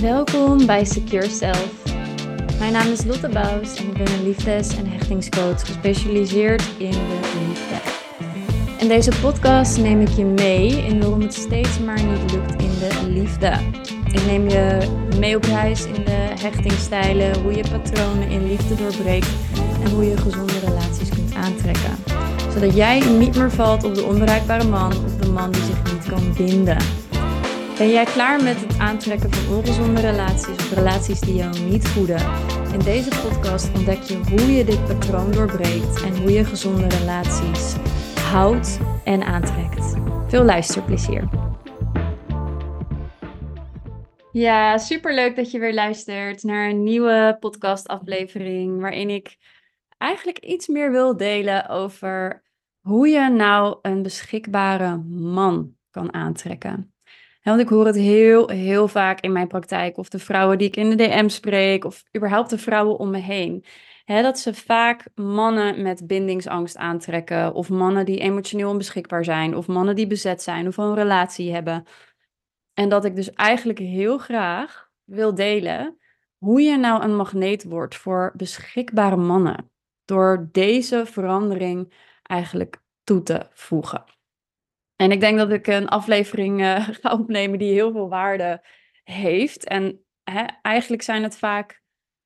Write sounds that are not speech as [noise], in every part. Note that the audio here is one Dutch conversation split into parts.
Welkom bij Secure Self. Mijn naam is Lotte Bouws en ik ben een liefdes- en hechtingscoach gespecialiseerd in de liefde. In deze podcast neem ik je mee in waarom het steeds maar niet lukt in de liefde. Ik neem je mee op reis in de hechtingstijlen, hoe je patronen in liefde doorbreekt en hoe je gezonde relaties kunt aantrekken. Zodat jij niet meer valt op de onbereikbare man of de man die zich niet kan binden. Ben jij klaar met het aantrekken van ongezonde relaties of relaties die jou niet voeden? In deze podcast ontdek je hoe je dit patroon doorbreekt en hoe je gezonde relaties houdt en aantrekt. Veel luisterplezier. Ja, superleuk dat je weer luistert naar een nieuwe podcastaflevering waarin ik eigenlijk iets meer wil delen over hoe je nou een beschikbare man kan aantrekken. Want ik hoor het heel, heel vaak in mijn praktijk, of de vrouwen die ik in de DM spreek, of überhaupt de vrouwen om me heen. Dat ze vaak mannen met bindingsangst aantrekken, of mannen die emotioneel onbeschikbaar zijn, of mannen die bezet zijn, of een relatie hebben. En dat ik dus eigenlijk heel graag wil delen hoe je nou een magneet wordt voor beschikbare mannen. Door deze verandering eigenlijk toe te voegen. En ik denk dat ik een aflevering uh, [laughs] ga opnemen die heel veel waarde heeft. En hè, eigenlijk zijn het vaak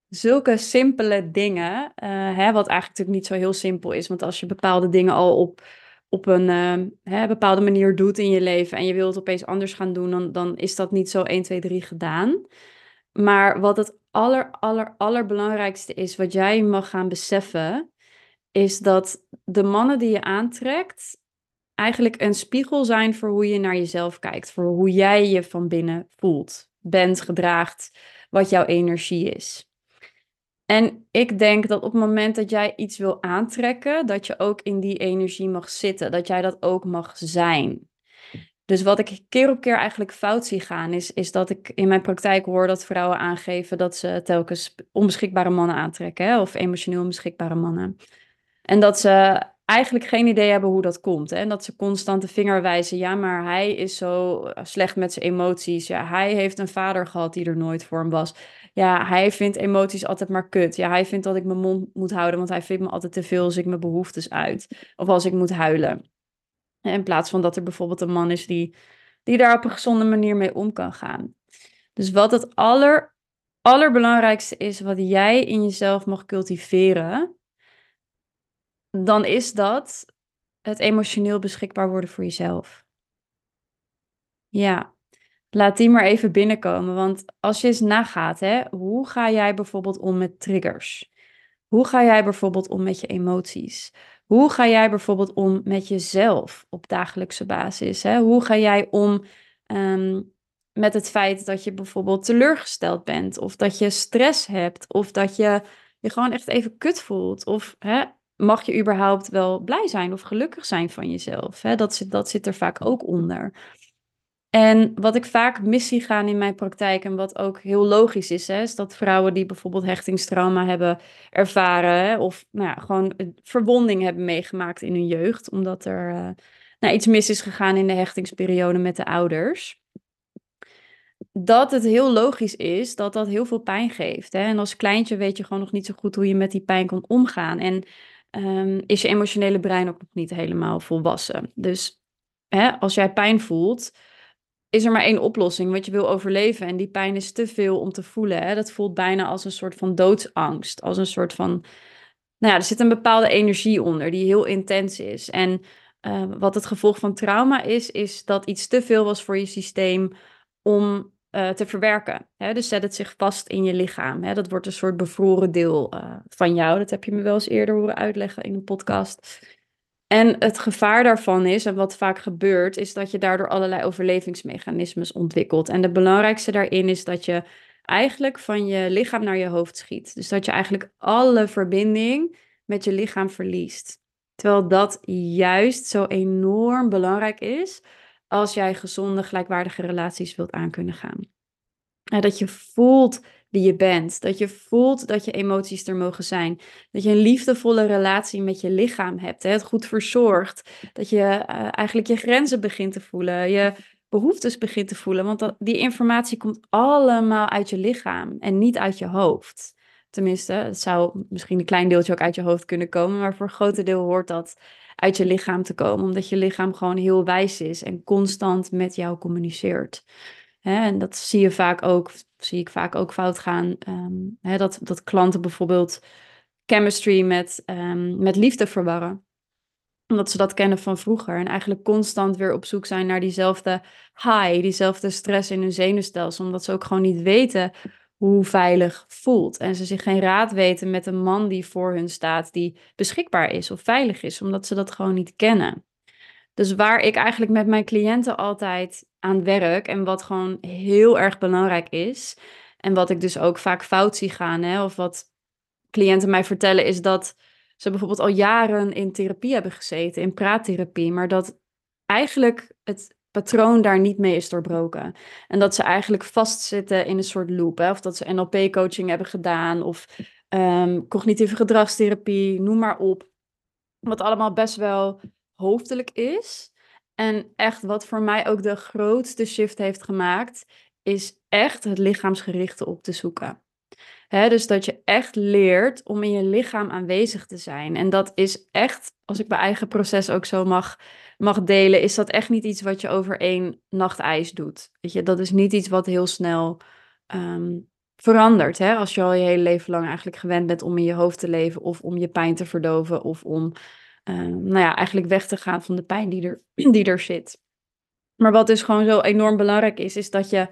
zulke simpele dingen, uh, hè, wat eigenlijk natuurlijk niet zo heel simpel is. Want als je bepaalde dingen al op, op een uh, hè, bepaalde manier doet in je leven en je wilt het opeens anders gaan doen, dan, dan is dat niet zo 1, 2, 3 gedaan. Maar wat het aller, aller, allerbelangrijkste is, wat jij mag gaan beseffen, is dat de mannen die je aantrekt, eigenlijk een spiegel zijn voor hoe je naar jezelf kijkt, voor hoe jij je van binnen voelt, bent, gedraagt, wat jouw energie is. En ik denk dat op het moment dat jij iets wil aantrekken, dat je ook in die energie mag zitten, dat jij dat ook mag zijn. Dus wat ik keer op keer eigenlijk fout zie gaan, is, is dat ik in mijn praktijk hoor dat vrouwen aangeven dat ze telkens onbeschikbare mannen aantrekken, hè, of emotioneel onbeschikbare mannen. En dat ze eigenlijk geen idee hebben hoe dat komt. En dat ze constant de vinger wijzen. Ja, maar hij is zo eh, slecht met zijn emoties. Ja, hij heeft een vader gehad die er nooit voor hem was. Ja, hij vindt emoties altijd maar kut. Ja, hij vindt dat ik mijn mond moet houden, want hij vindt me altijd te veel als ik mijn behoeftes uit. Of als ik moet huilen. In plaats van dat er bijvoorbeeld een man is die, die daar op een gezonde manier mee om kan gaan. Dus wat het aller, allerbelangrijkste is wat jij in jezelf mag cultiveren, dan is dat het emotioneel beschikbaar worden voor jezelf. Ja, laat die maar even binnenkomen. Want als je eens nagaat, hè, hoe ga jij bijvoorbeeld om met triggers? Hoe ga jij bijvoorbeeld om met je emoties? Hoe ga jij bijvoorbeeld om met jezelf op dagelijkse basis? Hè? Hoe ga jij om ehm, met het feit dat je bijvoorbeeld teleurgesteld bent, of dat je stress hebt, of dat je je gewoon echt even kut voelt, of hè, mag je überhaupt wel blij zijn of gelukkig zijn van jezelf? Hè? Dat, zit, dat zit er vaak ook onder. En wat ik vaak mis zie gaan in mijn praktijk en wat ook heel logisch is, hè, is dat vrouwen die bijvoorbeeld hechtingstrauma hebben ervaren hè, of nou ja, gewoon verwonding hebben meegemaakt in hun jeugd, omdat er uh, nou, iets mis is gegaan in de hechtingsperiode met de ouders. Dat het heel logisch is dat dat heel veel pijn geeft. Hè? En als kleintje weet je gewoon nog niet zo goed hoe je met die pijn kan omgaan. En um, is je emotionele brein ook nog niet helemaal volwassen. Dus hè, als jij pijn voelt, is er maar één oplossing, want je wil overleven. En die pijn is te veel om te voelen. Hè? Dat voelt bijna als een soort van doodsangst. Als een soort van. Nou ja, er zit een bepaalde energie onder die heel intens is. En uh, wat het gevolg van trauma is, is dat iets te veel was voor je systeem om uh, te verwerken. Hè? Dus zet het zich vast in je lichaam. Hè? Dat wordt een soort bevroren deel uh, van jou. Dat heb je me wel eens eerder horen uitleggen in een podcast. En het gevaar daarvan is, en wat vaak gebeurt, is dat je daardoor allerlei overlevingsmechanismes ontwikkelt. En de belangrijkste daarin is dat je eigenlijk van je lichaam naar je hoofd schiet. Dus dat je eigenlijk alle verbinding met je lichaam verliest. Terwijl dat juist zo enorm belangrijk is als jij gezonde, gelijkwaardige relaties wilt aan kunnen gaan. Dat je voelt wie je bent. Dat je voelt dat je emoties er mogen zijn. Dat je een liefdevolle relatie met je lichaam hebt. Het goed verzorgd. Dat je uh, eigenlijk je grenzen begint te voelen. Je behoeftes begint te voelen. Want die informatie komt allemaal uit je lichaam en niet uit je hoofd. Tenminste, het zou misschien een klein deeltje ook uit je hoofd kunnen komen, maar voor een groot deel hoort dat uit je lichaam te komen, omdat je lichaam gewoon heel wijs is en constant met jou communiceert. en dat zie je vaak ook, zie ik vaak ook fout gaan. Um, dat, dat klanten bijvoorbeeld chemistry met, um, met liefde verwarren omdat ze dat kennen van vroeger. En eigenlijk constant weer op zoek zijn naar diezelfde high, diezelfde stress in hun zenuwstelsel. Omdat ze ook gewoon niet weten hoe veilig voelt. En ze zich geen raad weten met een man die voor hun staat, die beschikbaar is of veilig is, omdat ze dat gewoon niet kennen. Dus waar ik eigenlijk met mijn cliënten altijd aan werk en wat gewoon heel erg belangrijk is, en wat ik dus ook vaak fout zie gaan, hè, of wat cliënten mij vertellen, is dat ze bijvoorbeeld al jaren in therapie hebben gezeten, in praattherapie, maar dat eigenlijk het patroon daar niet mee is doorbroken. En dat ze eigenlijk vastzitten in een soort loop. Hè? Of dat ze NLP-coaching hebben gedaan of um, cognitieve gedragstherapie, noem maar op. Wat allemaal best wel hoofdelijk is. En echt wat voor mij ook de grootste shift heeft gemaakt, is echt het lichaamsgerichte op te zoeken dus dat je echt leert om in je lichaam aanwezig te zijn. En dat is echt, als ik mijn eigen proces ook zo mag, mag delen, is dat echt niet iets wat je over één nacht ijs doet. Weet je, dat is niet iets wat heel snel ehm, verandert. Als je al je hele leven lang eigenlijk gewend bent om in je hoofd te leven, of om je pijn te verdoven, of om um, nou ja, eigenlijk weg te gaan van de pijn die er, [clears throat] die er zit. Maar wat dus gewoon zo enorm belangrijk is, is dat je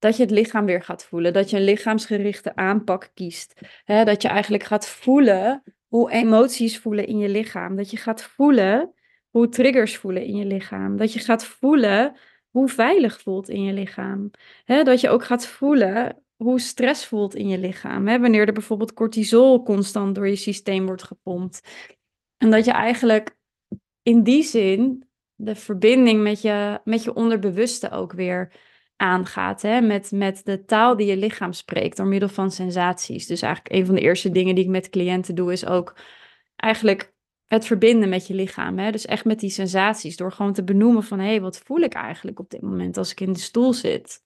dat je het lichaam weer gaat voelen. Dat je een lichaamsgerichte aanpak kiest. Dat je eigenlijk gaat voelen hoe emoties voelen in je lichaam. Dat je gaat voelen hoe triggers voelen in je lichaam. Dat je gaat voelen hoe veilig voelt in je lichaam. Dat je ook gaat voelen hoe stress voelt in je lichaam. Wanneer er bijvoorbeeld cortisol constant door je systeem wordt gepompt. En dat je eigenlijk in die zin de verbinding met je, met je onderbewuste ook weer aangaat. Hè? Met, met de taal die je lichaam spreekt door middel van sensaties. Dus eigenlijk een van de eerste dingen die ik met cliënten doe, is ook eigenlijk het verbinden met je lichaam. Hè? Dus echt met die sensaties. Door gewoon te benoemen van hé, hey, wat voel ik eigenlijk op dit moment als ik in de stoel zit?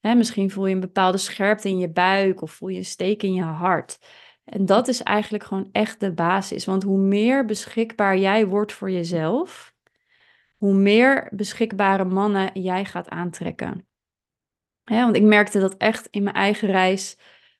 Hè, misschien voel je een bepaalde scherpte in je buik of voel je een steek in je hart. En dat is eigenlijk gewoon echt de basis. Want hoe meer beschikbaar jij wordt voor jezelf, hoe meer beschikbare mannen jij gaat aantrekken want ik merkte dat echt in mijn eigen reis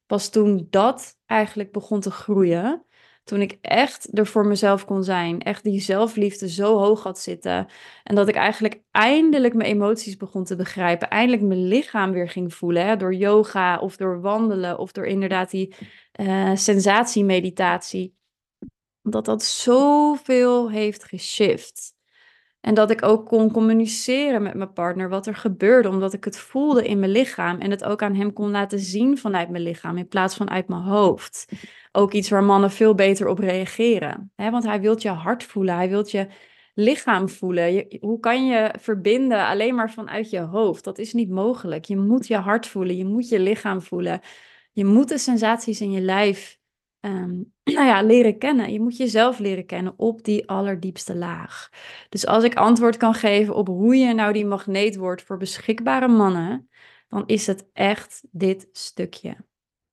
pas toen dat eigenlijk begon te groeien. Toen ik echt er voor mezelf kon zijn. Echt die zelfliefde zo hoog had zitten. En dat ik eigenlijk eindelijk mijn emoties begon te begrijpen. Eindelijk mijn lichaam weer ging voelen. Hè, door yoga of door wandelen of door inderdaad die uh, sensatiemeditatie. Dat dat zoveel heeft geshift. En dat ik ook kon communiceren met mijn partner wat er gebeurde, omdat ik het voelde in mijn lichaam en het ook aan hem kon laten zien vanuit mijn lichaam in plaats van uit mijn hoofd. Ook iets waar mannen veel beter op reageren. Hè? Want hij wil je hart voelen, hij wil je lichaam voelen. Hoe kan je verbinden alleen maar vanuit je hoofd? Dat is niet mogelijk. Je moet je hart voelen, je moet je lichaam voelen. Je moet de sensaties in je lijf Ehm, [clears throat] nou ja, leren kennen. Je moet jezelf leren kennen op die allerdiepste laag. Dus als ik antwoord kan geven op hoe je nou die magneet wordt voor beschikbare mannen, dan is het echt dit stukje.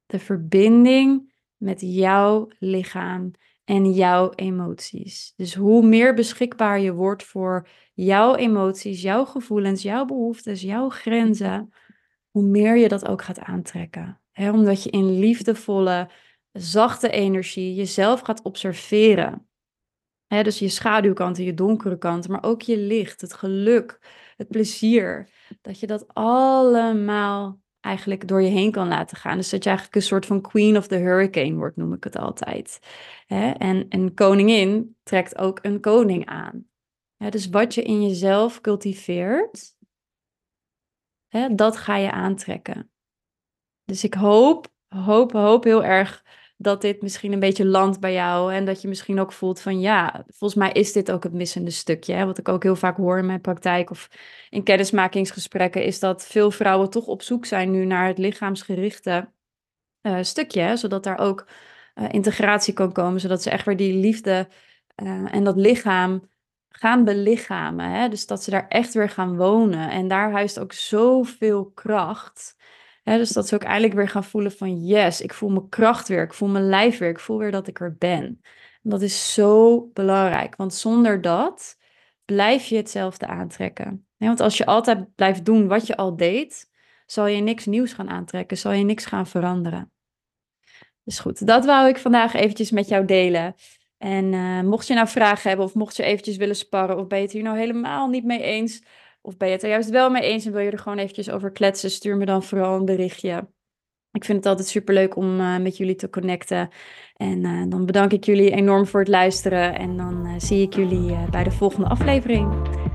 De verbinding met jouw lichaam en jouw emoties. Dus hoe meer beschikbaar je wordt voor jouw emoties, jouw gevoelens, jouw behoeftes, jouw grenzen, hoe meer je dat ook gaat aantrekken. omdat je in liefdevolle zachte energie, jezelf gaat observeren. dus je schaduwkanten, je donkere kanten, maar ook je licht, het geluk, het plezier. Dat je dat allemaal eigenlijk door je heen kan laten gaan. Dus dat je eigenlijk een soort van queen of the hurricane wordt, noem ik het altijd. en een koningin trekt ook een koning aan. dus wat je in jezelf cultiveert, dat ga je aantrekken. Dus ik hoop, hoop, hoop heel erg dat dit misschien een beetje landt bij jou. En dat je misschien ook voelt van ja, volgens mij is dit ook het missende stukje. Hè? Wat ik ook heel vaak hoor in mijn praktijk of in kennismakingsgesprekken, is dat veel vrouwen toch op zoek zijn nu naar het lichaamsgerichte uh, stukje. Zodat daar ook uh, integratie kan komen, zodat ze echt weer die liefde uh, en dat lichaam gaan belichamen. Hè? Dus dat ze daar echt weer gaan wonen. En daar huist ook zoveel kracht. Dus dat ze ook eigenlijk weer gaan voelen van yes, ik voel mijn kracht weer. Ik voel mijn lijf weer. Ik voel weer dat ik er ben. En dat is zo belangrijk. Want zonder dat blijf je hetzelfde aantrekken. want als je altijd blijft doen wat je al deed, zal je niks nieuws gaan aantrekken. Zal je niks gaan veranderen. Dus goed, dat wou ik vandaag eventjes met jou delen. En uh, mocht je nou vragen hebben of mocht je eventjes willen sparren of ben je het hier nou helemaal niet mee eens of ben je het er juist wel mee eens en wil je er gewoon eventjes over kletsen, stuur me dan vooral een berichtje. Ik vind het altijd super leuk om uh, met jullie te connecten. En uh, dan bedank ik jullie enorm voor het luisteren en dan zie ik jullie bij de volgende aflevering.